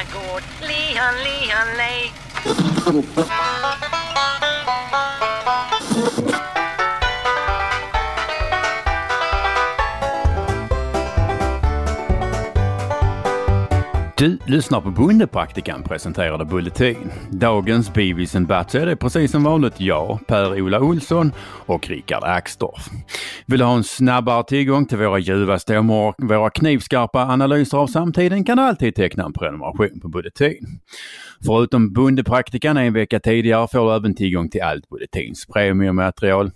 my god, Leon, Leon, Lay. Du lyssnar på Bondepraktikan presenterade Bulletin. Dagens Beavis and Batch är det precis som vanligt jag, Per-Ola Olsson och Rickard Axdorff. Vill du ha en snabbare tillgång till våra ljuva stämmor och våra knivskarpa analyser av samtiden kan du alltid teckna en prenumeration på Bulletin. Förutom Bondepraktikan en vecka tidigare får du även tillgång till allt Bulletins premiummaterial.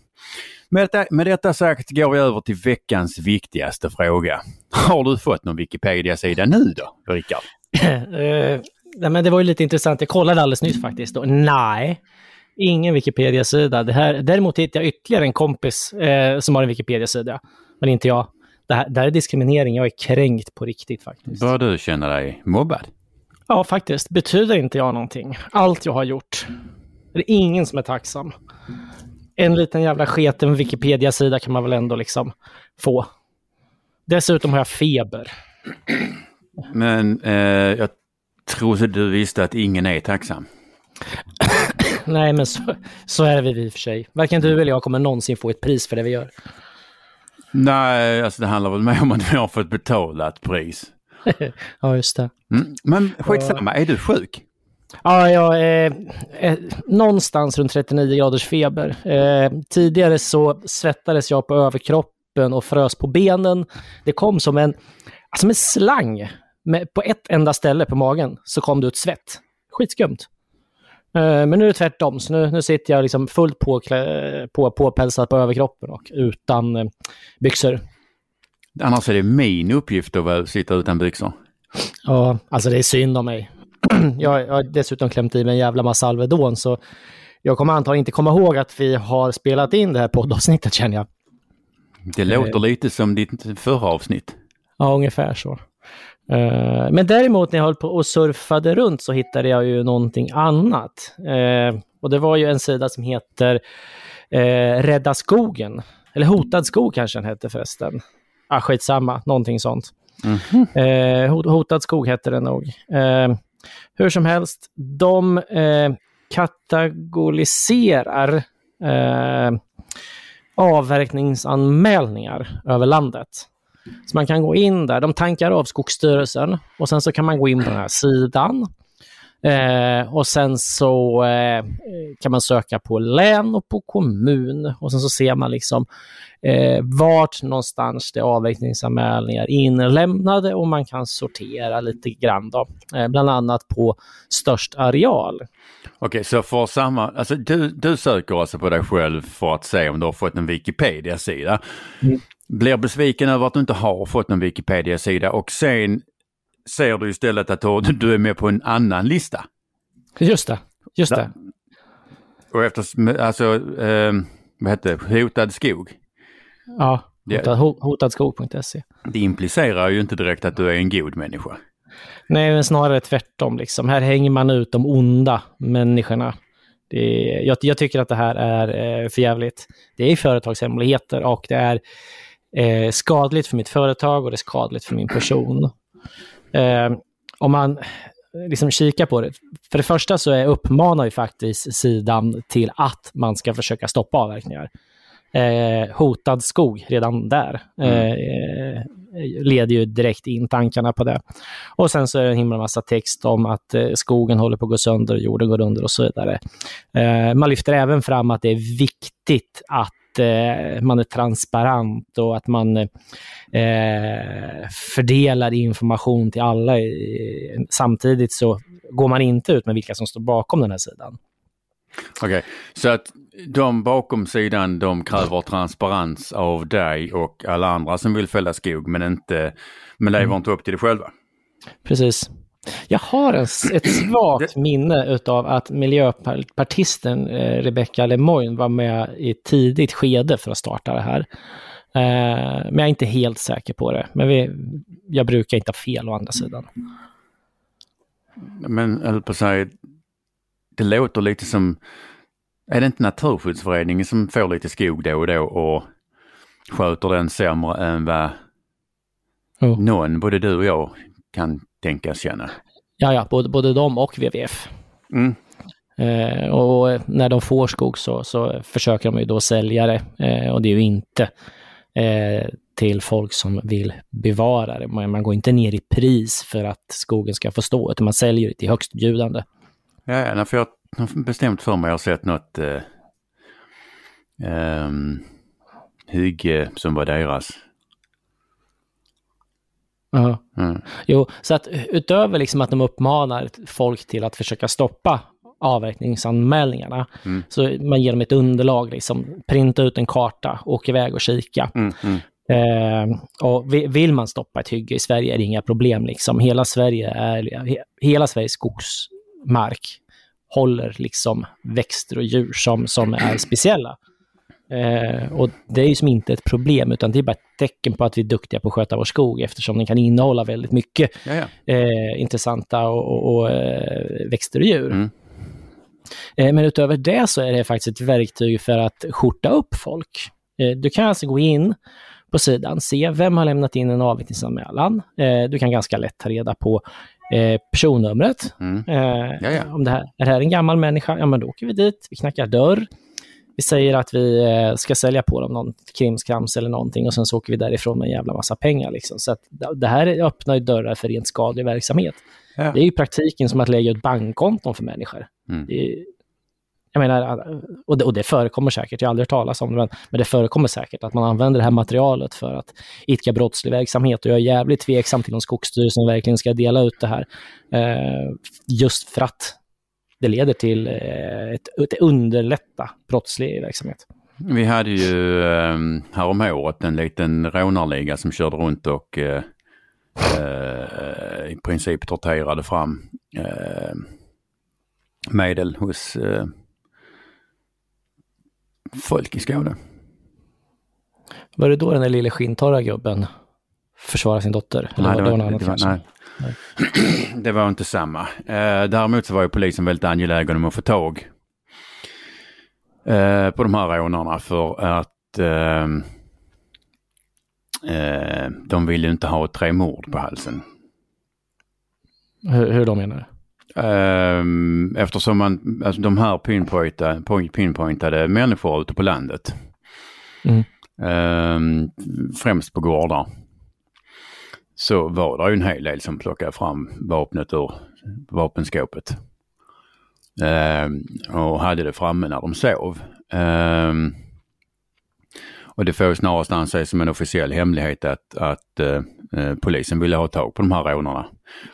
Med detta, med detta sagt går vi över till veckans viktigaste fråga. Har du fått någon Wikipedia-sida nu då, Rickard? Eh, nej, men det var ju lite intressant. Jag kollade alldeles nyss faktiskt. Och nej, ingen Wikipedia-sida. Det här, däremot hittade jag ytterligare en kompis eh, som har en Wikipedia-sida, men inte jag. Det här, det här är diskriminering. Jag är kränkt på riktigt faktiskt. Bör du känna dig mobbad? Ja, faktiskt. Betyder inte jag någonting? Allt jag har gjort. Det är ingen som är tacksam. En liten jävla sketen Wikipedia-sida kan man väl ändå liksom få. Dessutom har jag feber. Men eh, jag trodde du visste att ingen är tacksam. Nej, men så, så är det väl i och för sig. Varken du eller jag kommer någonsin få ett pris för det vi gör. Nej, alltså det handlar väl mer om att vi har fått betala ett pris. ja, just det. Mm. Men skitsamma, är du sjuk? Ja, jag är eh, någonstans runt 39 graders feber. Eh, tidigare så svettades jag på överkroppen och frös på benen. Det kom som en, som en slang. Med, på ett enda ställe på magen så kom det ut svett. Skitskumt. Eh, men nu är det tvärtom, så nu, nu sitter jag liksom fullt på, på, påpälsad på överkroppen och utan eh, byxor. Annars är det min uppgift att sitta utan byxor. Ja, alltså det är synd om mig. jag, har dessutom klämt i mig en jävla massa Alvedon, så jag kommer antagligen inte komma ihåg att vi har spelat in det här poddavsnittet känner jag. Det låter eh. lite som ditt förra avsnitt. Ja, ungefär så. Uh, men däremot när jag höll på och surfade runt så hittade jag ju någonting annat. Uh, och det var ju en sida som heter Rädda skogen. Eller Hotad skog kanske den hette förresten. Ah, skitsamma, någonting sånt. Mm -hmm. Hotad skog hette den nog. Hur som helst, de eh, kategoriserar eh, avverkningsanmälningar över landet. Så man kan gå in där, de tankar av Skogsstyrelsen och sen så kan man gå in på den här sidan. Eh, och sen så eh, kan man söka på län och på kommun och sen så ser man liksom eh, vart någonstans det är avverkningsanmälningar inlämnade och man kan sortera lite grann då, eh, bland annat på störst areal. Okej, så för samma, alltså du, du söker alltså på dig själv för att se om du har fått en Wikipedia-sida. Mm. Blir besviken över att du inte har fått en Wikipedia-sida och sen ser du istället att du är med på en annan lista. Just det, just det. Och efter, alltså, eh, vad heter det, hotad skog. Ja, hotad, hotadskog.se. Det implicerar ju inte direkt att du är en god människa. Nej, men snarare tvärtom. Liksom. Här hänger man ut de onda människorna. Är, jag, jag, tycker att det här är eh, förjävligt. Det är företagshemligheter och det är eh, skadligt för mitt företag och det är skadligt för min person. Eh, om man liksom kikar på det. För det första så är, uppmanar ju faktiskt sidan till att man ska försöka stoppa avverkningar. Eh, hotad skog redan där mm. eh, leder ju direkt in tankarna på det. Och sen så är det en himla massa text om att eh, skogen håller på att gå sönder, jorden går under och så vidare. Eh, man lyfter även fram att det är viktigt att eh, man är transparent och att man eh, fördelar information till alla. Samtidigt så går man inte ut med vilka som står bakom den här sidan. Okej, okay. så att de bakom sidan de kräver transparens av dig och alla andra som vill fälla skog men inte, men lever mm. inte upp till det själva? Precis. Jag har en, ett svagt minne utav att miljöpartisten eh, Rebecca Lemoyne var med i ett tidigt skede för att starta det här. Eh, men jag är inte helt säker på det. Men vi, jag brukar inte ha fel å andra sidan. Men jag på säga, det låter lite som, är det inte Naturskyddsföreningen som får lite skog då och då och sköter den sämre än vad oh. någon, både du och jag, kan tänkas känna? Ja, ja, både, både de och WWF. Mm. Eh, och när de får skog så, så försöker de ju då sälja det. Eh, och det är ju inte eh, till folk som vill bevara det. Man, man går inte ner i pris för att skogen ska få stå, utan man säljer det till högstbjudande. Ja, ja, för jag har bestämt för mig, jag har sett något eh, um, hygge som var deras. Ja. Mm. Jo, så att utöver liksom att de uppmanar folk till att försöka stoppa avverkningsanmälningarna, Mm. så man ger dem ett underlag, liksom, printa ut en karta, åka iväg och kika. Mm. Eh, och vi- vill man stoppa ett hygge i Sverige är det inga problem. Liksom. Hela, Sverige är, he, hela Sveriges skogsmark håller liksom växter och djur som, som är speciella. Eh, och det är ju som inte ett problem, utan det är bara ett tecken på att vi är duktiga på att sköta vår skog, eftersom den kan innehålla väldigt mycket eh, intressanta och, och, eh, växter och djur. Mm. Eh, men utöver det så är det faktiskt ett verktyg för att skjorta upp folk. Eh, du kan alltså gå in på sidan, se vem har lämnat in en avviktningsanmälan. Eh, du kan ganska lätt ta reda på eh, personnumret. Mm. Om det här, är det här en gammal människa, ja men då åker vi dit, vi knackar dörr. Vi säger att vi eh, ska sälja på dem någon krimskrams eller någonting och sen så åker vi därifrån med en jävla massa pengar. Liksom. Så att det här öppnar ju dörrar för rent skadlig verksamhet. Ja. Det är ju i praktiken som att lägga ut bankkonton för människor. Mm. Det är, jag menar, och det, och det förekommer säkert, jag har aldrig hört talas om det, men, men det förekommer säkert att man använder det här materialet för att idka brottslig verksamhet. Och jag är jävligt tveksam till om Skogsstyrelsen verkligen ska dela ut det här. Eh, just för att det leder till eh, ett, ett underlätta brottslig verksamhet. Vi hade ju eh, häromåret en liten rånarliga som körde runt och eh, eh, i princip torterade fram eh, medel hos eh, folk i Skåne. Var det då den där lille skinntorra gubben försvarade sin dotter? Nej, var det, det var, något annat det, var, kanske? nej. det var inte samma. Eh, däremot så var ju polisen väldigt angelägen om att få tag eh, på de här rånarna för att eh, eh, de ville ju inte ha tre mord på halsen. Hur, hur de menar du? Ehm, Eftersom man, alltså de här pinpointade, point- pinpointade människor ute på landet. Mm. Ehm, främst på gårdar. Så var det ju en hel del som plockade fram vapnet ur vapenskåpet. Eh, och hade det framme när de sov. Eh, och det får ju snarast anses som en officiell hemlighet att, att eh, eh, polisen ville ha tag på de här rånarna.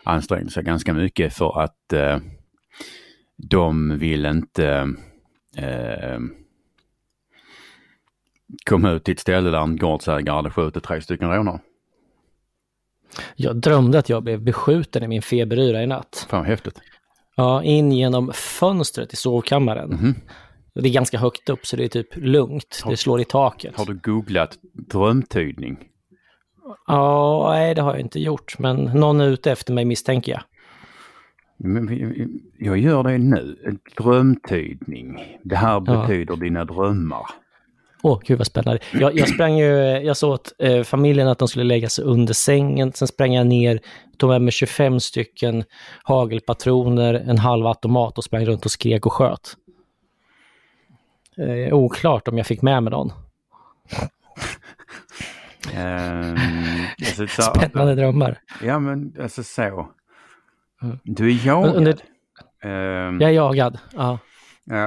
Ansträngde sig ganska mycket för att eh, de vill inte eh, komma ut till ett ställe där en gårdsägare hade skjutit tre stycken rånare. Jag drömde att jag blev beskjuten i min feberyra i natt. Fan vad häftigt. Ja, in genom fönstret i sovkammaren. Mhm. Det är ganska högt upp så det är typ lugnt. Det slår i taket. Har du googlat drömtydning? Ja, nej det har jag inte gjort. Men någon är ute efter mig misstänker jag. Jag gör det nu. Drömtydning. Det här Ja. betyder dina drömmar. Åh, gud vad spännande. Jag, jag sprang ju, jag sa åt eh, familjen att de skulle lägga sig under sängen. Sen sprang jag ner, tog med mig 25 stycken hagelpatroner, en halv automat och sprang runt och skrek och sköt. Eh, oklart om jag fick med mig någon. Ehm, alltså, så, Spännande drömmar. Ja men alltså så. Mm. Du är jagad. Under, Ehm, jag är jagad. Ja.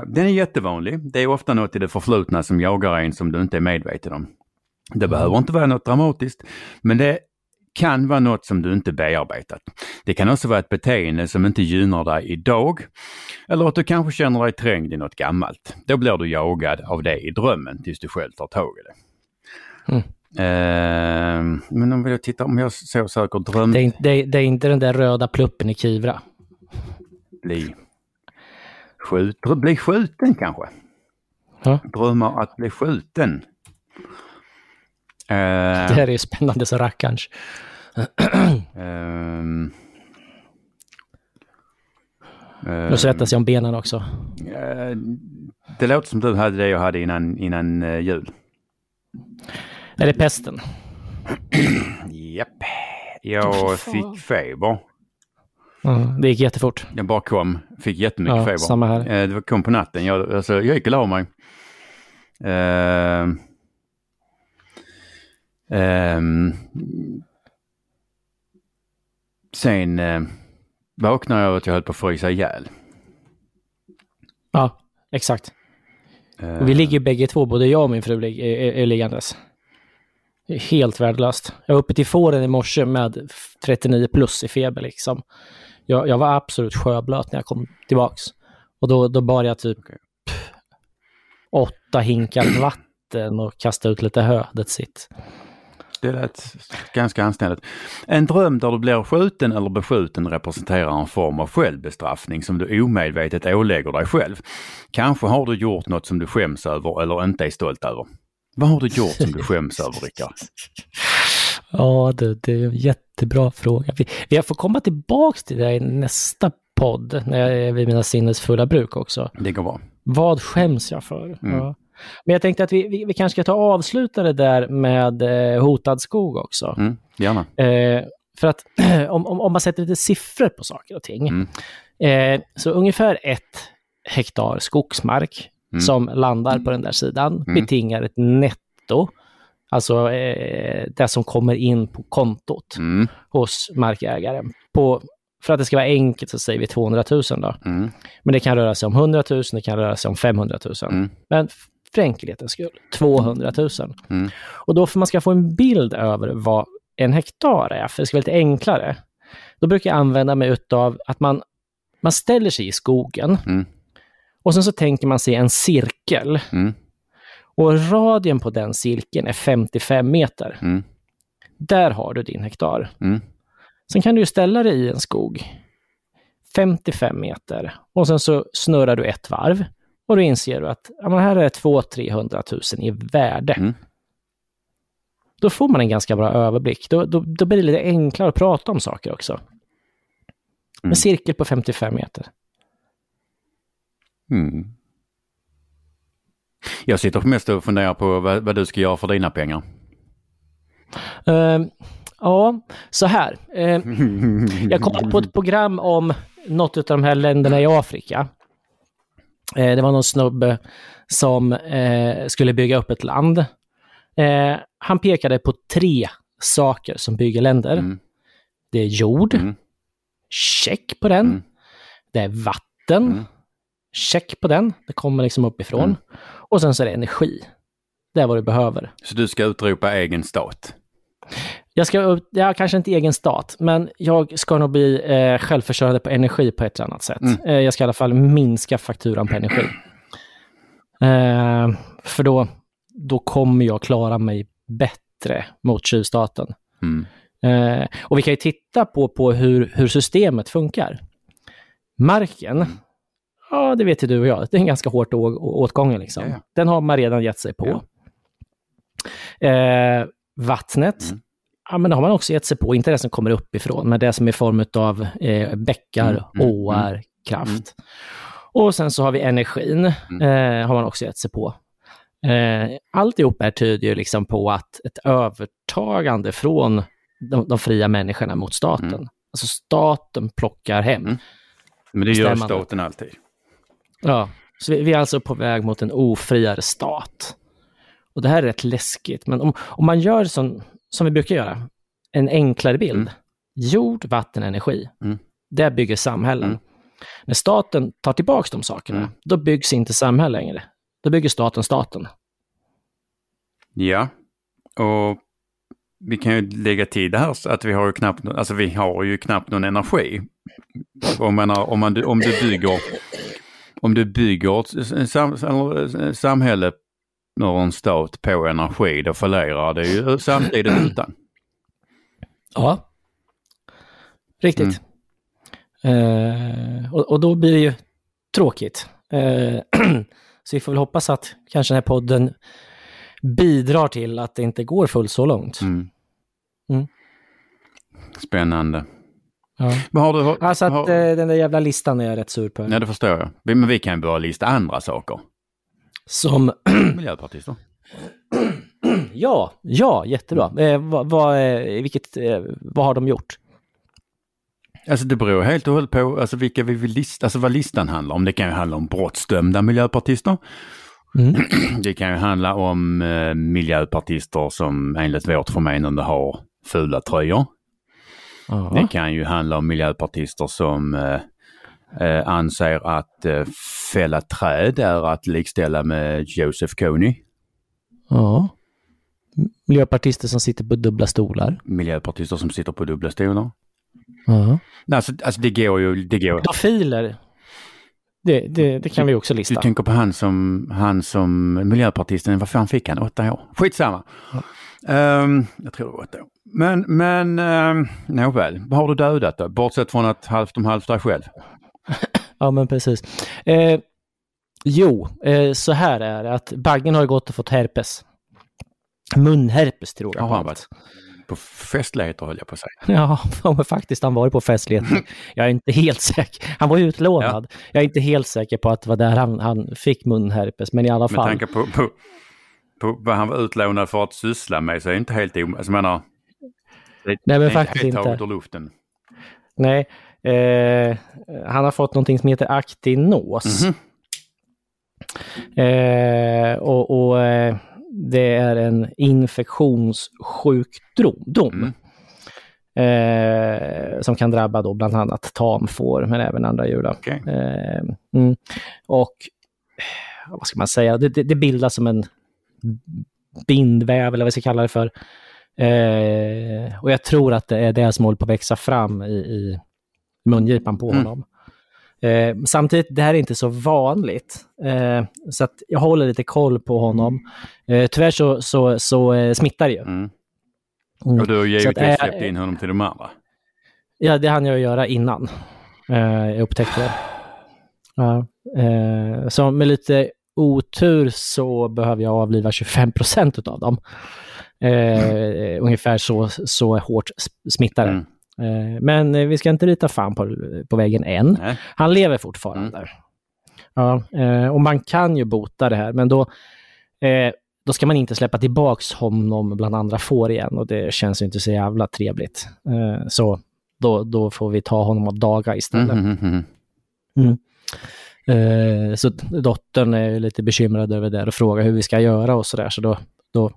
Den är jättevanlig. Det är ofta något i det förflutna som jagar en som du inte är medveten om. Det behöver inte vara något dramatiskt, men det kan vara något som du inte bearbetat. Det kan också vara ett beteende som inte gynnar dig idag. Eller att du kanske känner dig trängd i något gammalt. Då blir du jagad av det i drömmen tills du själv tar tag i det. Mm. Ehm, men om jag tittar, om jag så söker dröm... Det, är, det, är, det är inte den där röda pluppen i Kivra. Bli, skjut, bli skjuten kanske? Ja. Drömmar att bli skjuten. Eh, Det här är ju spännande så rackarns. ehm, Nu svettas jag om benen också. eh, det låter som du hade det jag hade innan, innan eh, jul. Är det pesten? Japp. Jag Fy fan. fick feber. Ja, det gick jättefort. Jag bara kom, fick jättemycket Ja, feber. samma här. Eh, det kom på natten. Jag, alltså, jag gick och la mig. Eh, ehm, sen eh, vaknade jag av att jag höll på att frysa ihjäl. Ja, exakt. Eh, Och vi ligger bägge två, både jag och min fru är, är, är liggandes. Helt värdelöst. Jag var uppe till fåren i morse med 39 plus i feber liksom. Jag, jag var absolut sjöblöt när jag kom tillbaks. Och då, då bar jag typ pff, åtta hinkar vatten och kastade ut lite hö, that's it. Det lät ganska anständigt. En dröm där du blir skjuten eller beskjuten representerar en form av självbestraffning som du omedvetet ålägger dig själv. Kanske har du gjort något som du skäms över eller inte är stolt över. Vad har du gjort som du skäms över, Rickard? Ja, det, det är en jättebra fråga. Vi, vi får komma tillbaks till det i nästa podd, när jag är vid mina sinnesfulla bruk också. Det går bra. Vad skäms jag för? Mm. Ja. Men jag tänkte att vi, vi, vi kanske ska ta och avsluta det där med eh, hotad skog också. Mm, gärna. Eh, för att om, om, om man sätter lite siffror på saker och ting. Mm. Eh, så ungefär ett hektar skogsmark Mm. som landar på den där sidan Mm. betingar ett netto. Alltså eh, det som kommer in på kontot Mm, hos markägaren. På, för att det ska vara enkelt så säger vi 200 000 då. mm, Men det kan röra sig om 100 000, det kan röra sig om 500 000. Mm. Men för enkelhetens skull, 200 000. Mm. Och då för man ska få en bild över vad en hektar är, för det ska vara lite enklare, då brukar jag använda mig utav att man, man ställer sig i skogen Mm. och sen så tänker man sig en cirkel. mm, Och radien på den cirkeln är 55 meter. mm, Där har du din hektar. mm. Sen kan du ställa dig i en skog 55 meter och sen så snurrar du ett varv och då inser du att ja, här är det 200 000 i värde. Mm. Då får man en ganska bra överblick. Då, då, då blir det lite enklare att prata om saker också. Mm. En cirkel på 55 meter. Mm. Jag sitter mest och funderar på vad, vad du ska göra för dina pengar. Ehm, ja, så här. Ehm, jag kollade på ett program om något av de här länderna i Afrika. Eh, det var någon snubbe som eh, skulle bygga upp ett land. Han pekade på tre saker som bygger länder. Mm. Det är jord, Mm. check på den. Mm. Det är vatten, Mm. check på den. Det kommer liksom uppifrån. Mm. Och sen så är det energi. Det är vad du behöver. Så du ska utropa egen stat? Jag ska jag kanske inte egen stat, men jag ska nog bli eh, självförsörjande på energi på ett eller annat sätt. Mm. Eh, jag ska i alla fall minska fakturan på energi. Eh, för då, då kommer jag klara mig bättre mot tjuvstaten. Mm. Eh, och vi kan ju titta på, på hur, hur systemet funkar. Marken, ja det vet ju du och jag, det är en ganska hårt å, åtgången liksom. Ja, ja. Den har man redan gett sig på. Eh, vattnet, Mm. ja men har man också gett sig på, inte det som kommer uppifrån, men det som är i form av eh, bäckar, Mm, mm, åar, kraft. Och sen så har vi energin, Mm. eh, har man också gett sig på. Eh, alltihop här tyder ju liksom på att ett övertagande från de, de fria människorna mot staten. Mm. Alltså staten plockar hem. Mm. Men det gör staten alltid. Ja, så vi, vi är alltså på väg mot en ofriare stat. Och det här är rätt läskigt, men om, om man gör som, som vi brukar göra, en enklare bild. Mm. Jord, vatten, energi. Mm. Det bygger samhällen. Mm. När staten tar tillbaka de sakerna, Mm. då byggs inte samhälle längre. Då bygger staten staten. Ja, och vi kan ju lägga till det här att vi har ju knappt, alltså vi har ju knappt någon energi. Om, man, om, man, om du bygger, om du bygger ett sam, samhälle eller en stat på energi, då förlorar det ju samtidigt utan. Ja. Riktigt. Eh, och, och då blir det ju tråkigt. Eh, så vi får väl hoppas att kanske den här podden bidrar till att det inte går fullt så långt. Mm. Mm. Spännande. Ja. Vad har du? Har, Alltså att har, eh, den där jävla listan är jag rätt sur på. Ja, det förstår jag. Men vi kan börja lista andra saker. Som, Miljöpartister. ja, ja, jättebra. Eh, vad, vad, eh, vilket, eh, vad har de gjort? Alltså det beror helt och hållet på alltså, vilka vi vill lista, alltså vad listan handlar om. Det kan ju handla om brottsdömda miljöpartister. Mm. Det kan ju handla om eh, miljöpartister som enligt vårt förmenande har fula tröjor. Ja. Det kan ju handla om miljöpartister som eh, eh, anser att eh, fälla träd är att likställa med Joseph Kony. ja. Miljöpartister som sitter på dubbla stolar. Miljöpartister som sitter på dubbla stolar. Ja. Nej, Alltså, alltså det går ju, det går. Pedofiler. Det, det, det kan vi också Du lista. tänker på han som, han som miljöpartisten, vad fan fick han? Åtta år? Skitsamma. Ehm, jag tror det var åtta år. Men, men um, nåväl, vad har du dödat då? Bortsett från att halvt om halvt dig själv. Ja, men precis. Eh, jo, eh, så här är det att Baggen har gått och fått herpes. Munherpes tror jag. Har han varit? På festligheter höll jag på att säga. Ja, ja, men faktiskt han var på festligheten. Jag är inte helt säker. Han var ju utlånad. Jag är inte helt säker på att det var där han, han fick munherpes, men i alla Med fall. tanke på, på, på vad han var utlånad för att syssla med så är det inte helt omöjligt. Alltså, menar, det, Nej, men är faktiskt helt inte. taget ur luften. Nej, eh, han har fått någonting som heter aktinos. Mhm. Eh, och och eh, det är en infektionssjukdom. Mm. Eh, som kan drabba då bland annat tamfår, men även andra djur. Okej. Eh, mm. Och vad ska man säga, det, det, det bildas som en bindväv, eller vad vi ska kalla det för. Eh, och jag tror att det är det som håller på att växa fram i, i mungipan på Mm. honom. Eh, samtidigt, det här är inte så vanligt. Eh, så att jag håller lite koll på honom. Eh, tyvärr så, så, så eh, smittar det ju. Mm. Mm. Och du har givetvis släppt in honom till de andra. Ja, det hann jag göra innan eh, jag upptäckte det. Ja, eh, så med lite otur så behöver jag avliva 25 procent av dem. Eh, ungefär så, så hårt s- smittar det. Mm. Eh, men vi ska inte rita fan på, på väggen än. Nej. Han lever fortfarande. Ja, eh, och man kan ju bota det här, men då, eh, då ska man inte släppa tillbaks honom bland andra får igen och det känns ju inte så jävla trevligt. Eh, så då, då får vi ta honom av daga istället. Mm, mm, mm. Eh, så dottern är lite bekymrad över det och frågar hur vi ska göra och sådär. Så då, då,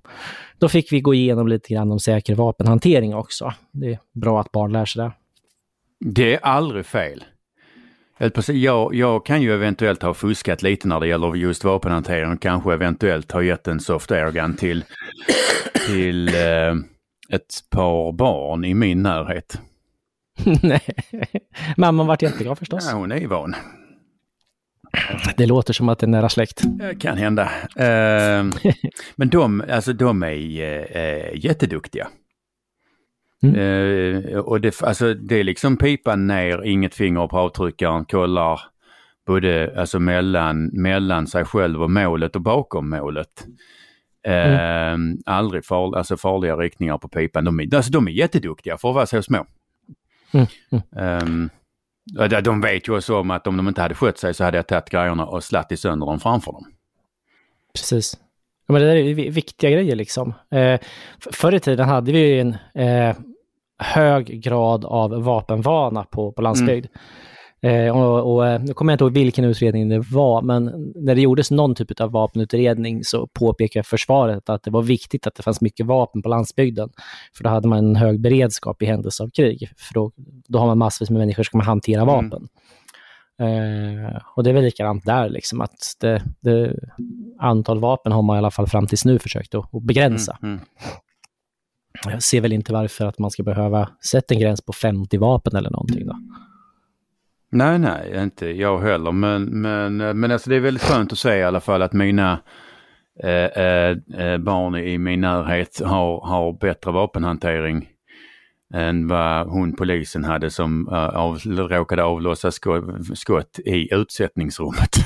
då fick vi gå igenom lite grann om säker vapenhantering också. Det är bra att barn lär sig det. Det är aldrig fel. Jag, jag kan ju eventuellt ha fuskat lite när det gäller just vapenhantering och kanske eventuellt ha gett en soft airgun till, till eh, ett par barn i min närhet. Nej. Mamman vart jätteglad förstås. Ja, hon är ju van. Det låter som att det är nära släkt. Kan hända. Eh, men de, alltså, de är eh, jätteduktiga. Mm. Eh, och det, alltså, det är liksom pipan ner, inget finger på avtryckaren, kollar både alltså, mellan, mellan sig själv och målet och bakom målet. Eh, Aldrig far, alltså, farliga riktningar på pipan. De är, alltså, de är jätteduktiga för att vara så små. Mm, mm. Ehm, de- vet ju också om att om de inte hade skött sig så hade jag tagit grejerna och slagit sönder dem framför dem. Precis. Ja, men det där är vi- viktiga grejer liksom. Eh, förr i tiden hade vi en eh, hög grad av vapenvana på, på landsbygd. Eh, och, och, eh, nu kommer jag inte ihåg vilken utredning det var, men när det gjordes någon typ av vapenutredning så påpekade försvaret att det var viktigt att det fanns mycket vapen på landsbygden. För då hade man en hög beredskap i händelse av krig. För då, då har man massvis med människor som kan hantera Mm. vapen. Eh, och det är väl likadant där, liksom, att det, det, antal vapen har man i alla fall fram tills nu försökt att, att begränsa. Mm, mm. Jag ser väl inte varför att man ska behöva sätta en gräns på 50 vapen eller någonting. Då. Nej, nej, inte jag heller. Men, men, men alltså det är väldigt skönt att se i alla fall att mina eh, eh, eh, barn i min närhet har, har bättre vapenhantering än vad hon polisen hade som eh, av, råkade avlossa skott, i utsättningsrummet.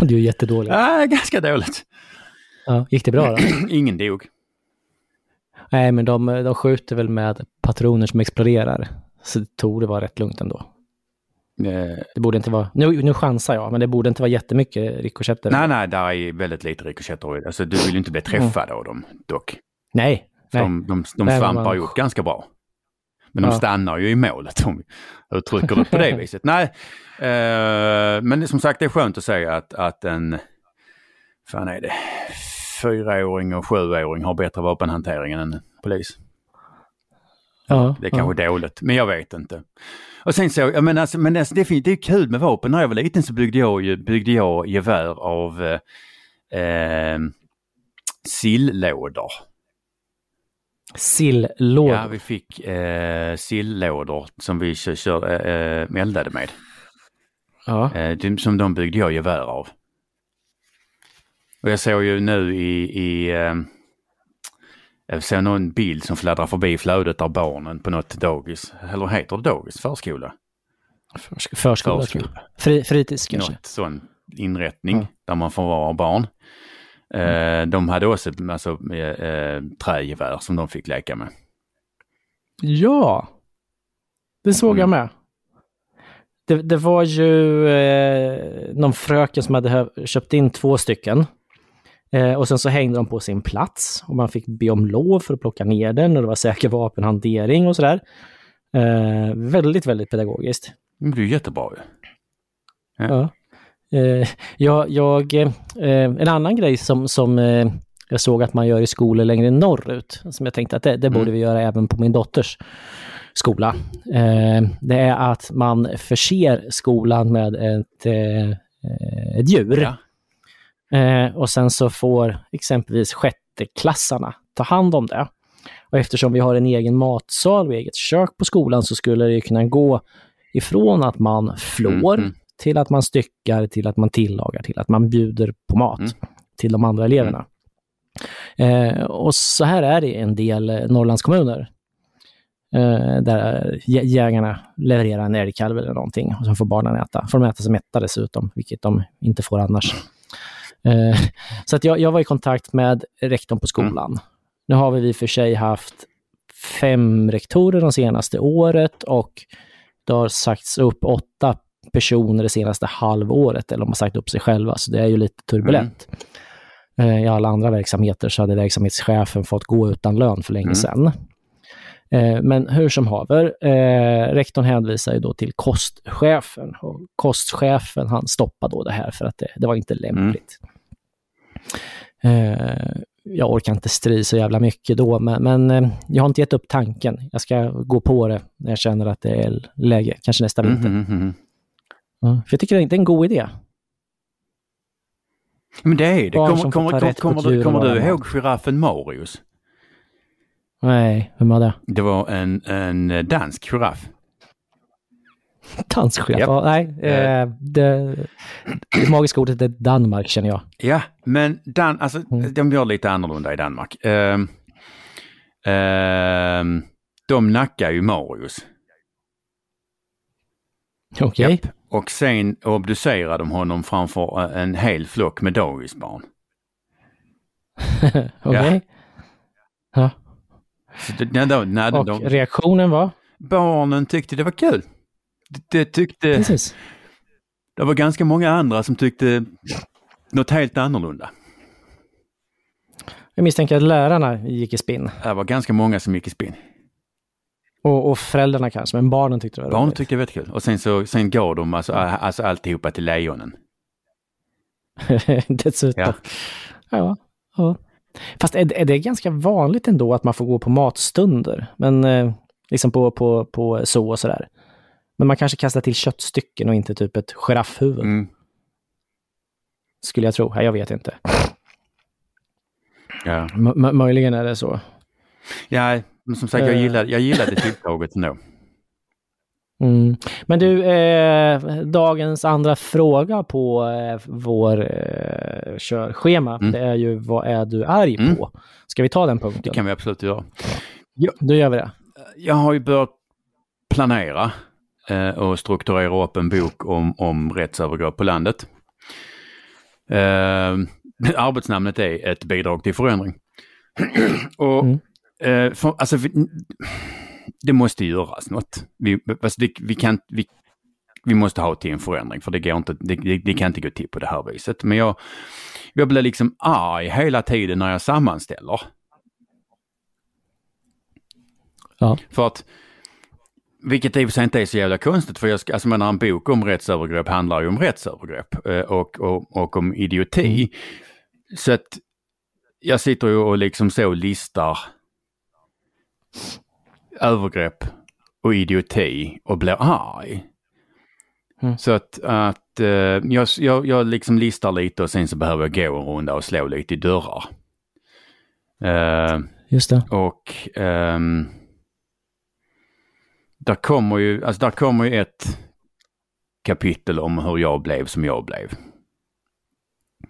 Det är ju jättedåligt. ah, ganska dåligt. Ja, gick det bra då? Ingen dog. Nej, men de, de skjuter väl med patroner som exploderar. Så det tog det vara rätt lugnt ändå. Eh, Det borde inte vara, nu, nu chansar jag, men det borde inte vara jättemycket rikoschetter. nej, nej, där är väldigt lite rikoschetter. Alltså du vill ju inte bli träffad av dem dock. Nej. Nej. De, de, de Nej, svampar man- ju upp ganska bra. Men de Ja. stannar ju i målet om vi uttrycker det på det viset. Nej, eh, men som sagt det är skönt att säga att, att en, fan är det, fyraåring och sjuåring har bättre vapenhantering än en polis. Ja, Det är kanske dåligt, men jag vet inte. Och sen så, jag menar, alltså, men alltså, det, är det är kul med vapen. När jag var liten så byggde jag, ju- byggde jag gevär av eh, eh, silllådor. Silllådor. Ja, vi fick eh, silllådor som vi kör, kör, eh, eldade med. Ja. Eh, som de byggde jag gevär av. Och jag såg ju nu i, i eh, jag såg någon bild som fladdrar förbi flödet av barnen på något dagis. Eller heter det dagis? Förskola? Försk- Förskola, Förskola. jag. Fri, fritids kanske. Något sån inrättning Ja. där man förvarar barn. Eh, de hade också alltså, eh, eh, trägevär som de fick leka med. Ja, det såg jag Mm. med. Det, det var ju eh, någon fröken som hade köpt in två stycken. Eh, och sen så hängde de på sin plats och man fick be om lov för att plocka ner den och det var säker vapenhantering och sådär. Eh, väldigt, väldigt pedagogiskt. Det ju jättebra ju. Ja. Eh, jag, jag, eh, en annan grej som, som eh, jag såg att man gör i skolor längre norrut, som jag tänkte att det, det borde Mm. vi göra även på min dotters skola. Eh, det är att man förser skolan med ett, ett djur. Ja. Eh, och sen så får exempelvis sjätteklassarna ta hand om det. Och eftersom vi har en egen matsal och eget kök på skolan så skulle det kunna gå ifrån att man flår Mm, mm. till att man styckar, till att man tillagar, till att man bjuder på mat Mm. till de andra eleverna. Eh, och så här är det i en del eh, Norrlandskommuner. Eh, där jä- jägarna levererar en älgkalv eller någonting och så får barnen äta. Får de äta sig mätta dessutom, vilket de inte får annars. Eh, så att jag, jag var i kontakt med rektorn på skolan. Nu har vi i och för sig haft fem rektorer de senaste året och det har sagts upp åtta personer det senaste halvåret, eller de har sagt upp sig själva, så det är ju lite turbulent. Eh, I alla andra verksamheter så hade verksamhetschefen fått gå utan lön för länge Mm. sedan. Eh, Men hur som haver, rektorn hänvisar ju då till kostchefen och kostchefen han stoppade då det här för att det, det var inte lämpligt. Eh, jag orkar inte stri så jävla mycket då, men, men eh, jag har inte gett upp tanken. Jag ska gå på det när jag känner att det är läge, kanske nästa Mm, vinter. mm, mm. Ja, för jag tycker det är en god idé. Men det är det. Barn Kommer, kommer, kommer, kommer, du, kommer du ihåg giraffen Marius? Nej, vem var det? Det var en, en dansk giraff. Danschef? Japp. Ja, nej, eh, det, det magiska ordet är Danmark känner jag. Ja, men Dan, alltså, Mm. de gör lite annorlunda i Danmark. Ehm, ehm, de nackar ju Marius. Okej. Japp. Och sen obducerar de honom framför en hel flock med dagisbarn. Okej. Ja. Så det, när de, när Och de, reaktionen var? barnen tyckte det var kul. Det, tyckte, Precis. det var ganska många andra som tyckte något helt annorlunda. Jag misstänker att lärarna gick i spinn. Det var ganska många som gick i spinn. Och, och föräldrarna kanske, men barnen tyckte det var Barnen roligt. tyckte det var kul. Och sen så sen gav de alltså, alltså alltihopa till lejonen. Dessutom. Ja. Ja. ja. Fast är, är det ganska vanligt ändå att man får gå på matstunder? Men eh, liksom på, på, på så och sådär. Men man kanske kastar till köttstycken och inte typ ett giraffhuvud, Mm. skulle jag tro. Ja, jag vet inte. Ja. M- möjligen är det så. ja, men som sagt jag Eh. gillade, jag gillade tilltaget ändå. Mm. Men du, eh, dagens andra fråga på eh, vår eh, körschema, Mm. det är ju vad är du arg Mm. på? Ska vi ta den Det punkten? kan vi absolut göra. Då gör vi det. Jag har ju börjat planera eh, och strukturera upp en bok om, om rättsövergrepp på landet. Eh, arbetsnamnet är Ett bidrag till förändring. och Mm. eh, för, alltså, vi, det måste göras något. Vi, alltså, det, vi, kan, vi, vi måste ha till en förändring för det, går inte, det, det, det kan inte gå till på det här viset. Men jag, jag blir liksom arg hela tiden när jag sammanställer. Ja. För att vilket i och för sig inte är så jävla konstigt för jag ska, alltså menar en bok om rättsövergrepp handlar ju om rättsövergrepp eh, och, och, och om idioti. Mm. Så att jag sitter ju och liksom så listar övergrepp och idioti och blir arg. Mm. Så att, att eh, jag, jag, jag liksom listar lite och sen så behöver jag gå en runda och slå lite i dörrar. Eh, Just det. och ehm, där kommer ju, alltså där kommer ju ett kapitel om hur jag blev som jag blev.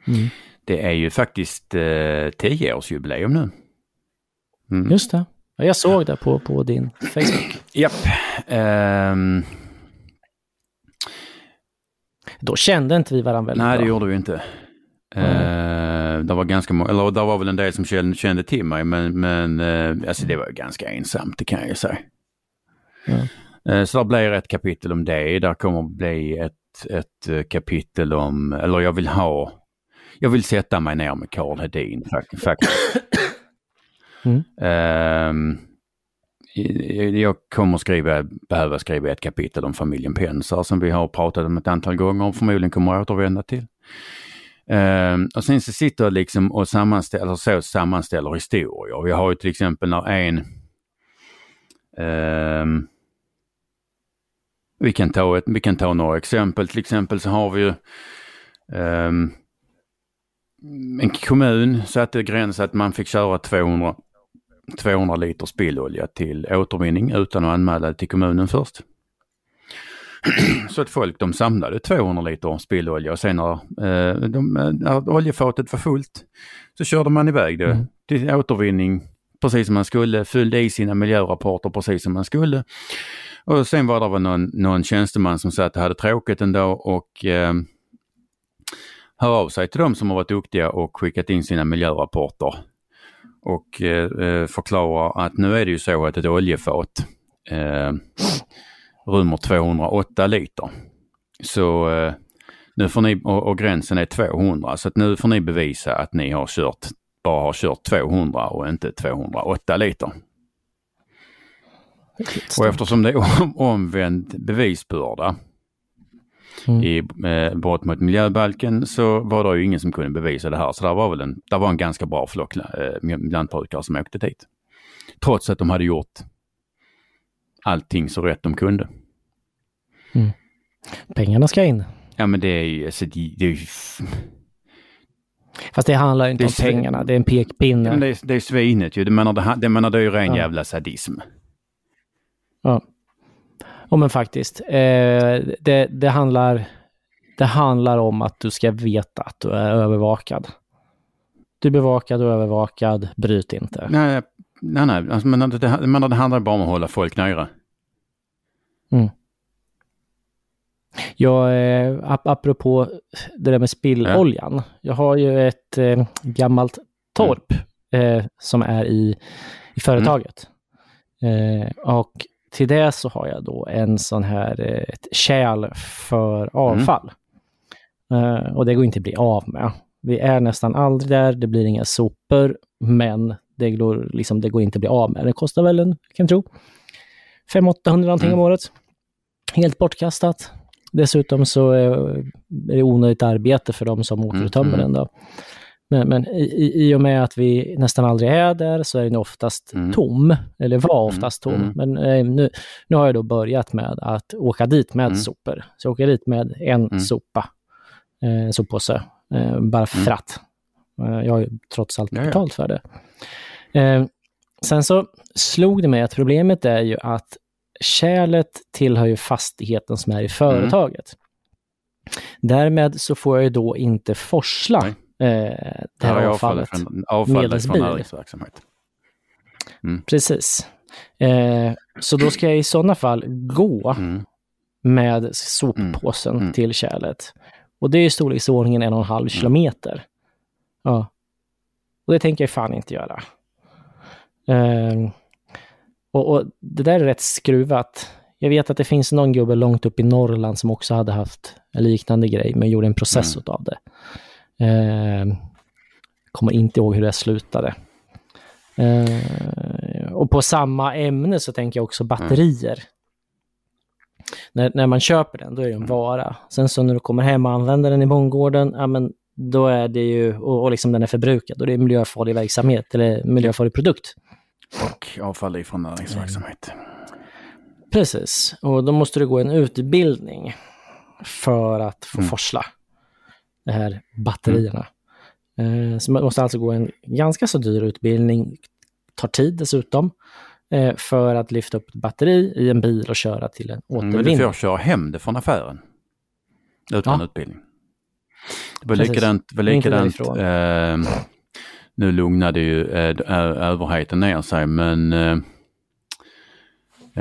Mm. Det är ju faktiskt eh, tioårsjubileum nu. Mm. Just det. Ja, jag såg det på, på din Facebook. Japp. Ehm, Då kände inte vi varandra väldigt nej, bra. det gjorde vi inte. Uh, det var ganska många, eller det var väl en del som kände, kände till mig, men, men eh, alltså det var ganska ensamt, det kan jag ju säga. Ja. Eh, så det blir ett kapitel om det. Där kommer att bli ett, ett eh, kapitel om, eller jag vill ha, jag vill sätta mig ner med Karl Hedin fak- faktiskt. Mm. I- jag kommer skriva, behöva skriva ett kapitel om familjen Pensar som vi har pratat om ett antal gånger och förmodligen kommer att återvända till. Ehm, och sen så sitter jag liksom och sammanställer, så sammanställer historier. Vi har ju till exempel när en ehm, vi kan, ta ett, vi kan ta några exempel. Till exempel så har vi ju ehm, en kommun satte gräns att man fick köra 200, 200 liter spillolja till återvinning utan att anmäla det till kommunen först. Så att folk de samlade 200 liter spillolja och sen när, eh, de, när oljefatet var fullt så körde man iväg det Mm. till återvinning precis som man skulle, fyllde i sina miljörapporter precis som man skulle. Och sen var det väl någon, någon tjänsteman som satt och hade tråkigt en dag och eh, hör av sig till dem som har varit duktiga och skickat in sina miljörapporter och eh, eh, förklarar att nu är det ju så att ett oljefat eh, rymmer 208 liter. Så eh, nu får ni, och, och gränsen är 200, så att nu får ni bevisa att ni har kört, bara har kört 200 och inte 208 liter. Och eftersom det är om, omvänd bevisbörda Mm. i eh, brott mot miljöbalken så var det ju ingen som kunde bevisa det här. Så det var väl en, det var en ganska bra flock eh, lantbrukare som åkte dit. Trots att de hade gjort allting så rätt de kunde. Pengarna ska in. Ja men det är ju, alltså, det, det är ju Fast det handlar inte Det om pengarna, det är en pekpinne. ja, men det, är, det är svinet ju. Det menar, det, det, menar, det är ju ren Ja. jävla sadism. Ja. ja, men faktiskt. Eh, det, det, handlar, det handlar om att du ska veta att du är övervakad. Du är bevakad och övervakad, bryt inte. Nej, nej, nej. Alltså, men det, menar, det handlar bara om att hålla folk nere. Jag, eh, ap- apropå det där med spilloljan. Jag har ju ett eh, gammalt torp eh, som är i, i företaget. Eh, och till det så har jag då en sån här eh, ett kärl för avfall. Eh, och det går inte att bli av med. Vi är nästan aldrig där, det blir inga sopor, men det går, liksom, det går inte att bli av med. Det kostar väl en, kan jag tro, 500-800 någonting Mm. om året. Helt bortkastat. Dessutom så är det onödigt arbete för de som återtömmer mm. den. Då. Men, men i, i- och med att vi nästan aldrig är där så är den oftast Mm. tom, eller var oftast tom. mm. Men eh, nu, nu har jag då börjat med att åka dit med Mm. sopor. Så jag åker dit med en Mm. sopa, eh, soppåse, eh, bara för att. Eh, jag har ju trots allt Ja, ja. betalt för det. Eh, sen så slog det mig att problemet är ju att kärlet tillhör ju fastigheten som är i företaget. Därmed så får jag ju då inte forsla Nej. Eh, det Här här är avfallet. från, avfallet Medelsbil. från näringsverksamhet. Precis. Eh, så då ska jag i sådana fall gå Mm. med soppåsen Mm. till kärlet. Och det är i storleksordningen en och en Mm. halv kilometer. Ja. Och det tänker jag fan inte göra. Eh, och, och det där är rätt skruvat. Jag vet att det finns någon gubbe långt upp i Norrland som också hade haft en liknande grej, men gjorde en process Mm. utav det. Eh, kommer inte ihåg hur det slutade. Eh, och på samma ämne så tänker jag också batterier. när, när man köper den, då är det en vara. Sen så när du kommer hem och använder den i bondgården, ja men då är det ju, och, och liksom den är förbrukad, det är miljöfarlig verksamhet eller miljöfarlig produkt. Och avfall ifrån näringsverksamhet. Precis, och då måste du gå en utbildning för att få Mm. forsla de här batterierna. Eh, så man måste alltså gå en ganska så dyr utbildning, tar tid dessutom, eh, för att lyfta upp ett batteri i en bil och köra till en Mm, Men du återvinning. får köra hem det från affären. Utan Ja. utbildning. Det var Precis. likadant, var likadant eh, nu lugnade ju eh, överheten ner sig men eh,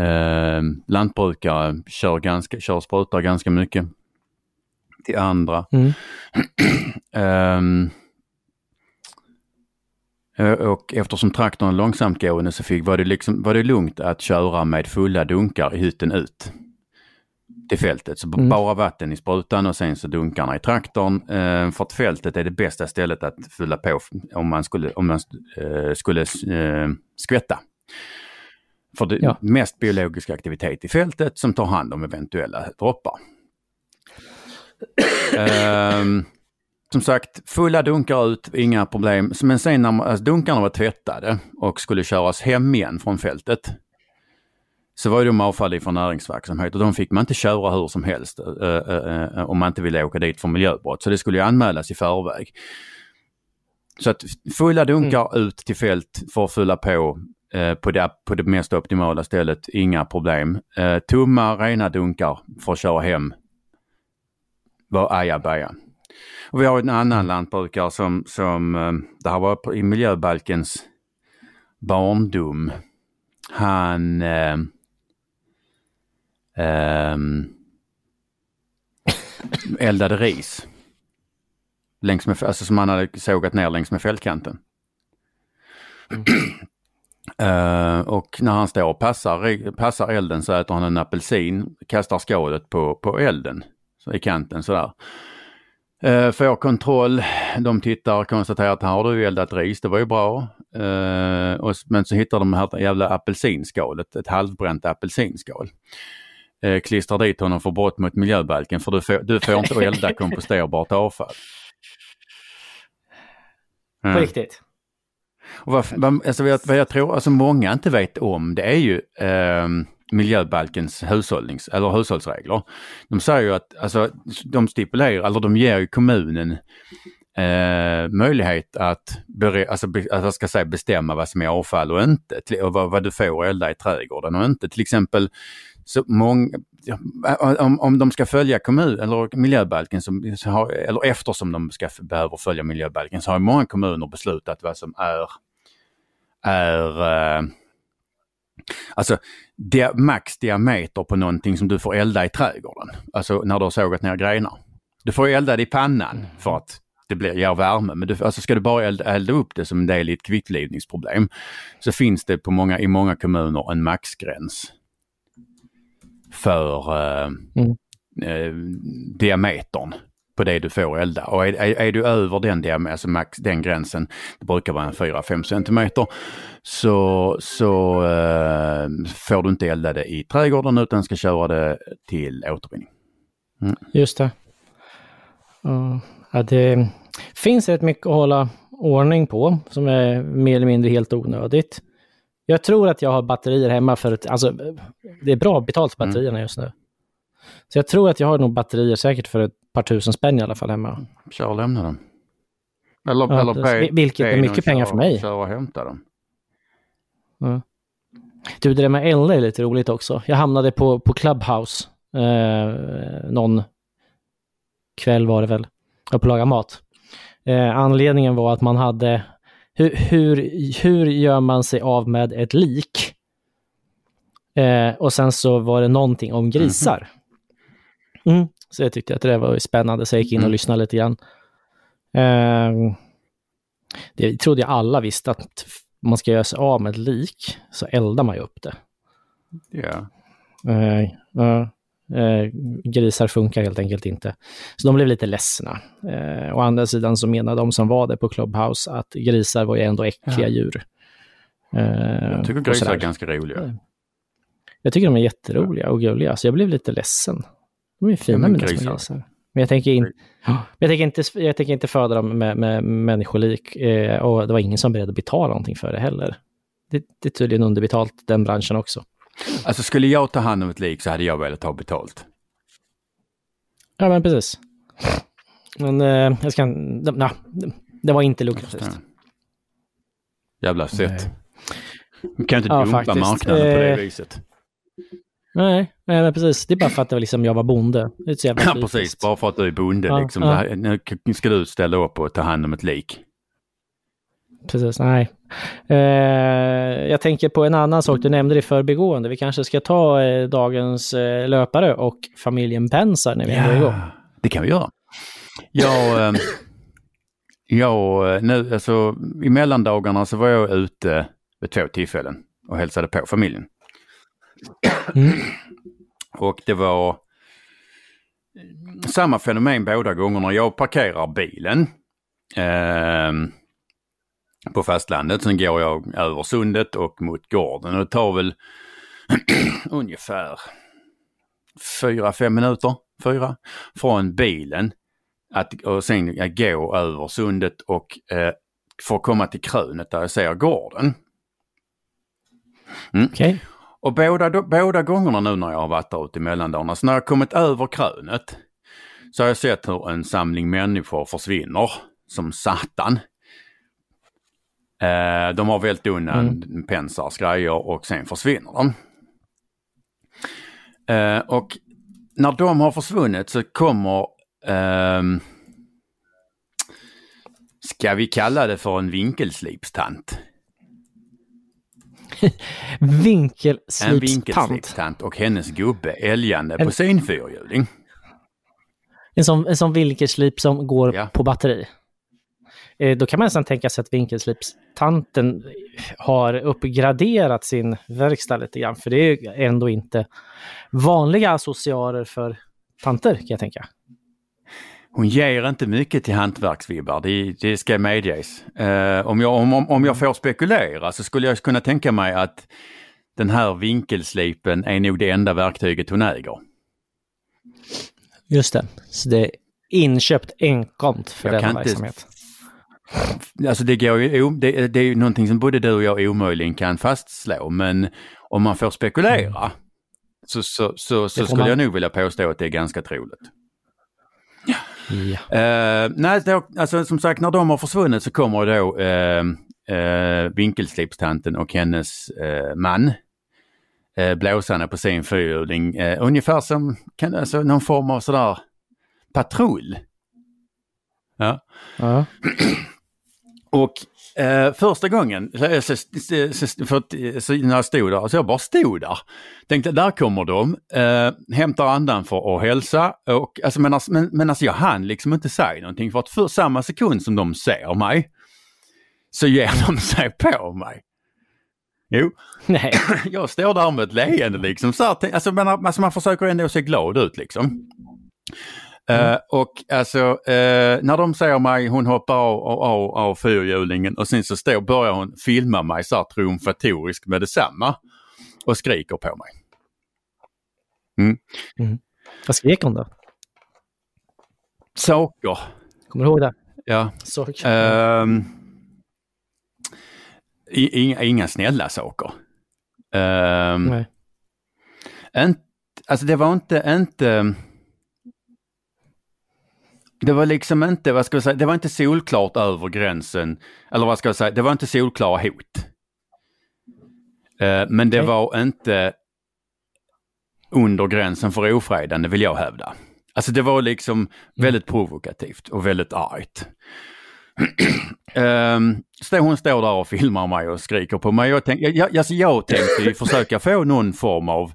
eh, lantbrukare kör, ganska, kör sprutar ganska mycket till andra. Mm. Eh, och eftersom traktorn är långsamtgående så fick, var, det liksom, var det lugnt att köra med fulla dunkar i hytten ut till fältet. Så Mm. bara vatten i sprutan och sen så dunkarna i traktorn. Eh, för att fältet är det bästa stället att fylla på om man skulle, om man, eh, skulle eh, skvätta. För det Ja. mest biologisk aktivitet i fältet som tar hand om eventuella droppar. Ehm, som sagt, fulla dunkar ut, inga problem. Men sen när man, alltså, dunkarna var tvättade och skulle köras hem igen från fältet så var de avfall från näringsverksamhet och de fick man inte köra hur som helst eh, eh, eh, om man inte ville åka dit för miljöbrott. Så det skulle ju anmälas i förväg. Så att fulla dunkar ut till fält för att fylla på på, det, på det mest optimala stället, inga problem. Eh, tomma, rena dunkar för att köra hem var ajabaja. Och vi har en annan lantbrukare som, som eh, det här var i miljöbalkens barndom. Han eh, ehm, eldade ris. Längs med, alltså som han hade sågat ner längs med fältkanten. Eh, och när han står och passar, passar elden så äter han en apelsin, kastar skalet på, på elden så i kanten sådär. Uh, får kontroll, de tittar och konstaterar att här har du eldat ris, det var ju bra. Eh, och, men så hittar de här jävla apelsinskalet, ett halvbränt apelsinskal. Uh, klistrar dit honom för brott mot miljöbalken för du får, du får inte elda komposterbart avfall. På Mm. riktigt. Och vad, vad, alltså vad, jag, vad jag tror alltså många inte vet om det är ju eh, miljöbalkens hushållnings eller hushållsregler. De säger ju att alltså, de stipulerar, eller de ger ju kommunen eh, möjlighet att, bere, alltså, be, alltså, ska säga, bestämma vad som är avfall och inte till, och vad, vad du får elda i trädgården och inte. Till exempel så många, om, om de ska följa kommun eller miljöbalken, som, så har, eller eftersom de ska behöver följa miljöbalken så har många kommuner beslutat vad som är, är eh, alltså dia, max diameter på någonting som du får elda i trädgården. Alltså när du har sågat ner grenar. Du får elda det i pannan för att det blir, ger värme. Men du, alltså ska du bara elda, elda upp det som en del i ett kvicklivningsproblem så finns det på många, i många kommuner en maxgräns för eh, Mm. eh, diametern på det du får elda. Och är, är, är du över den, diam- alltså max, den gränsen, det brukar vara en 4-5 centimeter, så, så eh, får du inte elda det i trädgården utan ska köra det till återvinning. Just det. Ja, Ja, det finns rätt mycket att hålla ordning på som är mer eller mindre helt onödigt. Jag tror att jag har batterier hemma för ett, alltså det är bra betalt för batterierna just nu. Så jag tror att jag har nog batterier säkert för ett par tusen spänn i alla fall hemma. Kör och lämna dem. Eller, Ja, eller be- vilket är mycket pengar för mig. Köra och hämta dem. Du, det där med elda är lite roligt också. Jag hamnade på, på Clubhouse eh, någon kväll var det väl, och på laga mat. Eh, anledningen var att man hade, hur, hur, hur gör man sig av med ett lik? Eh, och sen så var det någonting om grisar. Mm. Så jag tyckte att det var spännande, så jag gick in och Mm. lyssnade lite grann. Eh, det trodde jag alla visste, att om man ska göra sig av med ett lik så eldar man ju upp det. Ja. Eh, ja, eh, grisar funkar helt enkelt inte. Så de blev lite ledsna. Eh, å andra sidan så menar de som var där på Clubhouse att grisar var ju ändå äckliga Ja. djur. Eh, Jag tycker grisar är ganska roliga. Jag tycker de är jätteroliga och gulliga, så jag blev lite ledsen. De är fina mina små grisar. Men jag tänker, in, jag tänker, inte, jag tänker inte föda dem med, med människolik eh, och det var ingen som var beredd att betala någonting för det heller. Det, det är tydligen underbetalt den branschen också. Alltså skulle jag ta hand om ett lik så hade jag velat ha betalt. Ja, men precis. Men eh, jag ska... Na, det var inte lukrativt. Jävla. Nej. Du kan inte Ja, dumpa faktiskt. marknaden på det Eh, viset. Nej, nej, precis. Det är bara för att det var liksom jag var bonde. Det är så jävla Ja, precis. Bara för att du är bonde Ja, liksom. ja. Här- Nu ska du ställa upp och ta hand om ett lik. Precis, nej. Eh, jag tänker på en annan sak, du nämnde i förbigående. Vi kanske ska ta eh, dagens eh, löpare och familjen Pensar när vi är igång. det kan vi göra. Jag, eh, jag, eh, nu, alltså, I mellandagarna så var jag ute vid två tillfällen och hälsade på familjen. Mm. Och det var samma fenomen båda gångerna. Jag parkerar bilen ehm, på fastlandet. Sen går jag över sundet och mot gården. Och det tar väl ungefär fyra, fem minuter, fyra, från bilen att, och sen att gå över sundet och eh, få komma till krönet där jag ser gården. Okej. Och båda, båda gångerna nu när jag har varit där ute i mellandagarna, så när jag kommit över krönet så har jag sett hur en samling människor försvinner som satan. Eh, de har vält undan Pensars grejer och sen försvinner de. Eh, och när de har försvunnit så kommer, ehm, ska vi kalla det för en vinkelslipstant? En Vinkelslipstant. vinkelslipstant och hennes gubbe älgande En- på sin fyrhjuling. En sån, en sån vinkelslip som går Ja. på batteri. Eh, då kan man nästan tänka sig att vinkelslipstanten har uppgraderat sin verkstad lite grann. För det är ju ändå inte vanliga associarer för tanter kan jag tänka. Hon ger inte mycket till hantverksvibbar, det, det ska medges. Eh, om, jag, om, om, jag får spekulera så skulle jag kunna tänka mig att den här vinkelslipen är nog det enda verktyget hon äger. Just det. Så det är inköpt enkomt för Jag denna kan inte- verksamhet. Alltså det, går ju, det, det är ju någonting som både du och jag omöjligen kan fastslå, men om man får spekulera så, så, så, så får skulle man. jag nog vilja påstå att det är ganska troligt. Ja. Eh, nej, då, alltså som sagt när de har försvunnit så kommer då eh, eh, vinkelslipstanten och hennes eh, man eh, blåsande på sin fyrhjuling. Ungefär som kan, alltså, någon form av sådär patrull. Ja. Ja. Och eh, första gången så, så, så, så, för, att- så, när jag stod där, så jag bara stod där. Tänkte där kommer de, eh, hämtar andan för att hälsa. Och, alltså, men, alltså, men, men alltså jag hann liksom inte säga någonting för att för samma sekund som de ser mig så ger de sig på mig. Jo, Nej. jag står där med ett leende liksom. Så här, alltså, man, alltså man försöker ändå se glad ut liksom. Eh, och alltså eh, när de ser mig, hon hoppar av, av, av, av fyrhjulingen och sen så står, börjar hon filma mig så här triumfatoriskt med detsamma. Och skriker på mig. Vad skrek hon då? Saker. Kommer du ihåg det? Ja. Så. Ehm, i, inga, inga snälla saker. Ehm, Nej. inte, alltså det var inte, inte det var liksom inte, vad ska jag säga, det var inte solklart över gränsen. Eller vad ska jag säga, det var inte solklara hot. Eh, men det Okej. var inte under gränsen för ofredande vill jag hävda. Alltså det var liksom väldigt provokativt och väldigt argt. um, så hon står där och filmar mig och skriker på mig. Jag, tänk, jag, jag, alltså jag tänkte försöka få någon form av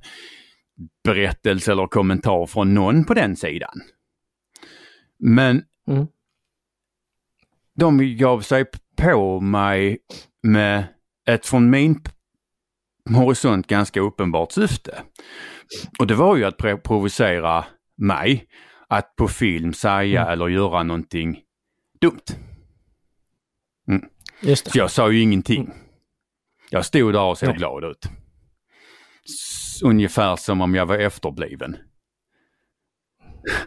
berättelse eller kommentar från någon på den sidan. Men Mm. de gav sig på mig med ett från min horisont ganska uppenbart syfte. Och det var ju att pro- provocera mig att på film säga eller göra någonting dumt. Det. Så jag sa ju ingenting. Jag stod där och såg Nej. glad ut. Ungefär som om jag var efterbliven.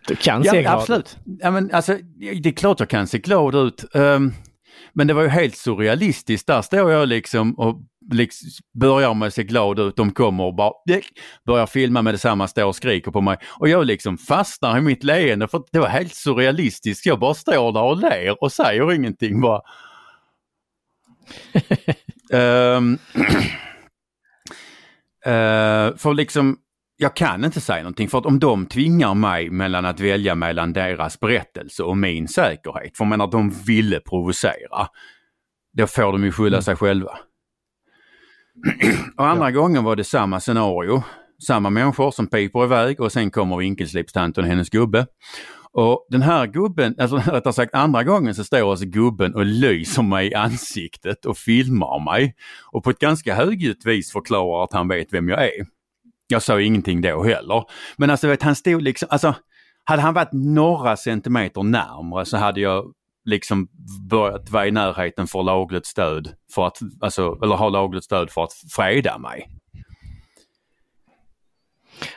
Du kan se Ja, glad absolut. ut. Ja, men alltså, det är klart jag kan se glad ut. Ehm, men det var ju helt surrealistiskt. Där står jag liksom och liksom börjar med att se glad ut. De kommer och bara börjar filma med detsamma, står och skriker på mig. Och jag liksom fastnar i mitt leende för det var helt surrealistiskt. Jag bara står där och ler och säger ingenting bara. Ehm, eh, för liksom, jag kan inte säga någonting för att om de tvingar mig mellan att välja mellan deras berättelse och min säkerhet, för jag menar de ville provocera, då får de ju skylla sig själva. och andra gången var det samma scenario. Samma människor som piper iväg och sen kommer vinkelslipstanten och hennes gubbe. Och den här gubben, alltså rättare sagt andra gången så står alltså gubben och lyser mig i ansiktet och filmar mig. Och på ett ganska högljutt vis förklarar att han vet vem jag är. Jag sa ingenting då heller. Men alltså vet han stod liksom, alltså hade han varit några centimeter närmre så hade jag liksom börjat vara i närheten för lagligt stöd för att, alltså, eller ha lagligt stöd för att freda mig.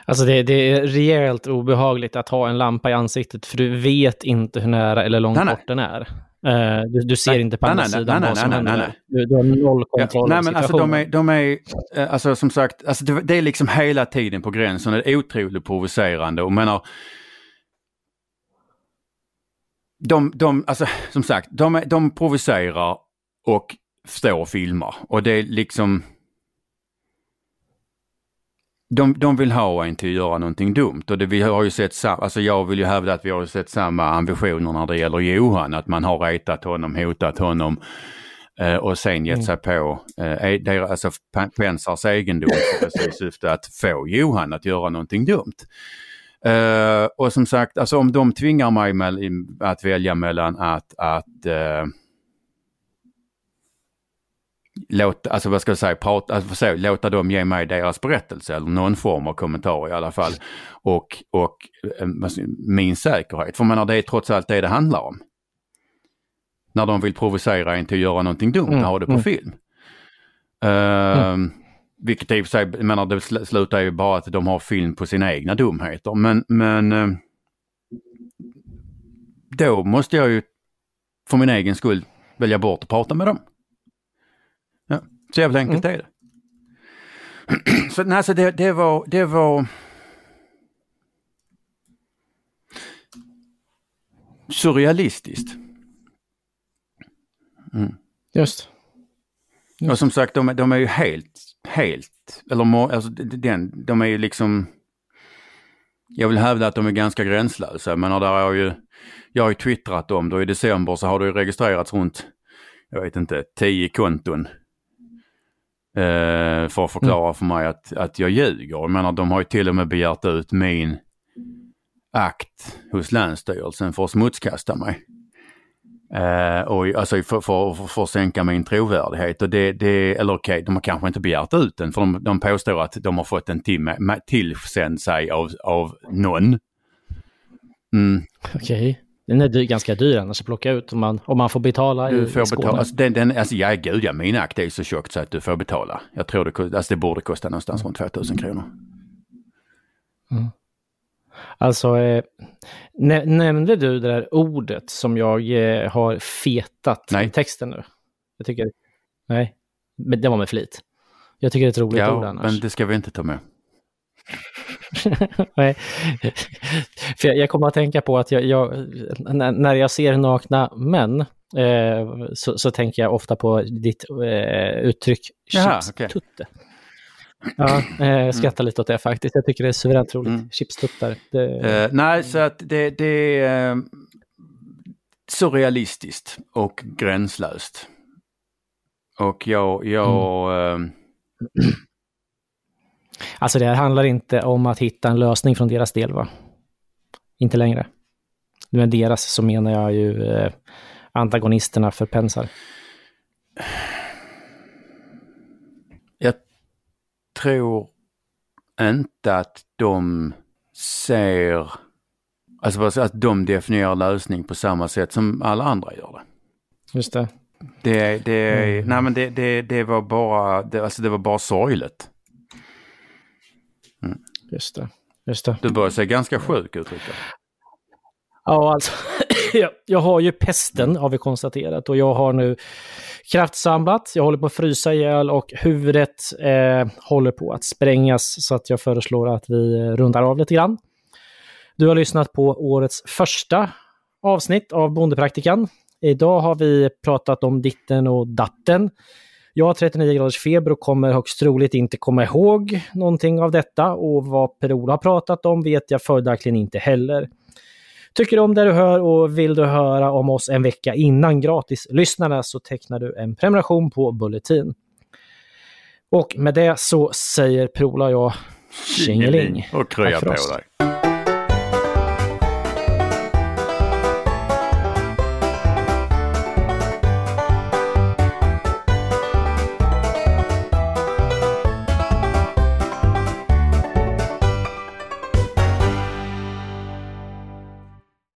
Alltså det, det är rejält obehagligt att ha en lampa i ansiktet för du vet inte hur nära eller långt Nej, nej. bort den är. Eh, du, du ser Nej, inte på nej, andra nej, sidan nej, vad som nej, händer. nej, nej. Du, du har noll kontroll nej över men alltså de är, de är eh, alltså som sagt, alltså det, det är liksom hela tiden på gränsen. Det är otroligt provocerande och menar de, de, alltså som sagt, de, de provocerar och står och filmar och det är liksom de, de vill ha en till att göra någonting dumt. Och det, vi har ju sett alltså jag vill ju hävda att vi har sett samma ambitioner när det gäller Johan, att man har retat honom, hotat honom eh, och sen gett sig på eh, deras, alltså Pen- Pensars egendom i syfte att få Johan att göra någonting dumt. Eh, och som sagt, alltså om de tvingar mig med, att välja mellan att, att eh, låta, alltså vad ska jag säga, prata, alltså så, låta dem ge mig deras berättelse eller någon form av kommentar i alla fall. Och, och eh, min säkerhet, för jag menar det är trots allt det det handlar om. När de vill provocera en till att göra någonting dumt, Mm, ha det på mm. film. Ehm, Vilket i och för sig, menar det sl- slutar ju bara att de har film på sina egna dumheter. Men, men eh, då måste jag ju för min egen skull välja bort att prata med dem. Så jävla enkelt är det. Så, nej, så det, det var, det var surrealistiskt. Just. Och som sagt, de, är- de är ju helt, helt, eller alltså, den, de är ju liksom, jag vill hävda att de är ganska gränslösa. Men där har ju, jag har ju twittrat om det och i december så har det ju registrerats runt, jag vet inte, tio konton. Eh, för att förklara för mig att, att jag ljuger. Jag menar, de har ju till och med begärt ut min akt hos Länsstyrelsen för att smutskasta mig. Eh, och, alltså för, för, för, för att sänka min trovärdighet. Och det, det, eller okej, de har kanske inte begärt ut den för de, de påstår att de har fått en timme tillsänd sig av, av någon. Mm, Okej. Den är dyr, ganska dyr annars att plocka ut om man, om man får betala du får i Skåne. betala, alltså, den, den, alltså ja gud ja, min akt är så tjockt så att du får betala. Jag tror det, alltså, det borde kosta någonstans runt 2000 kronor. Alltså, eh, nä- nämnde du det där ordet som jag eh, har fetat Nej. i texten nu? Jag tycker... Nej, men det var med flit. Jag tycker det är ett roligt ord Ja, annars. men det ska vi inte ta med. Nej. För jag, jag kommer att tänka på att jag, jag, när, jag ser nakna män eh, så, så tänker jag ofta på ditt eh, uttryck Jaha, chipstutte. Ja, eh, skrattar lite åt det faktiskt. Jag tycker det är suveränt roligt. Mm. Chipstuttar. Det, Eh, nej, så att det, det är uh, surrealistiskt och gränslöst. Och jag, jag eh, Alltså det här handlar inte om att hitta en lösning från deras del va? Inte längre. Med deras så menar jag ju eh, antagonisterna för pensar. jag tror inte att de ser, alltså att de definierar lösning på samma sätt som alla andra gör det. Just det. Det, det, nej men det, det, det var bara, det, alltså det var bara sorgligt. Just det. Just det. Du börjar se ganska sjuk ut Rickard. Ja, alltså, jag, har ju pesten har vi konstaterat och jag har nu kraftsamlat. Jag håller på att frysa ihjäl och huvudet eh, håller på att sprängas så att jag föreslår att vi rundar av lite grann. Du har lyssnat på årets första avsnitt av Bondepraktikan. Idag har vi pratat om ditten och datten. Jag har 39 graders feber och kommer högst troligt inte komma ihåg någonting av detta och vad Per-Ola har pratat om vet jag följaktligen inte heller. Tycker du om det du hör och vill du höra om oss en vecka innan gratislyssnarna så tecknar du en prenumeration på Bulletin. Och med det så säger Per-Ola och jag tjingeling. Och krya på dig.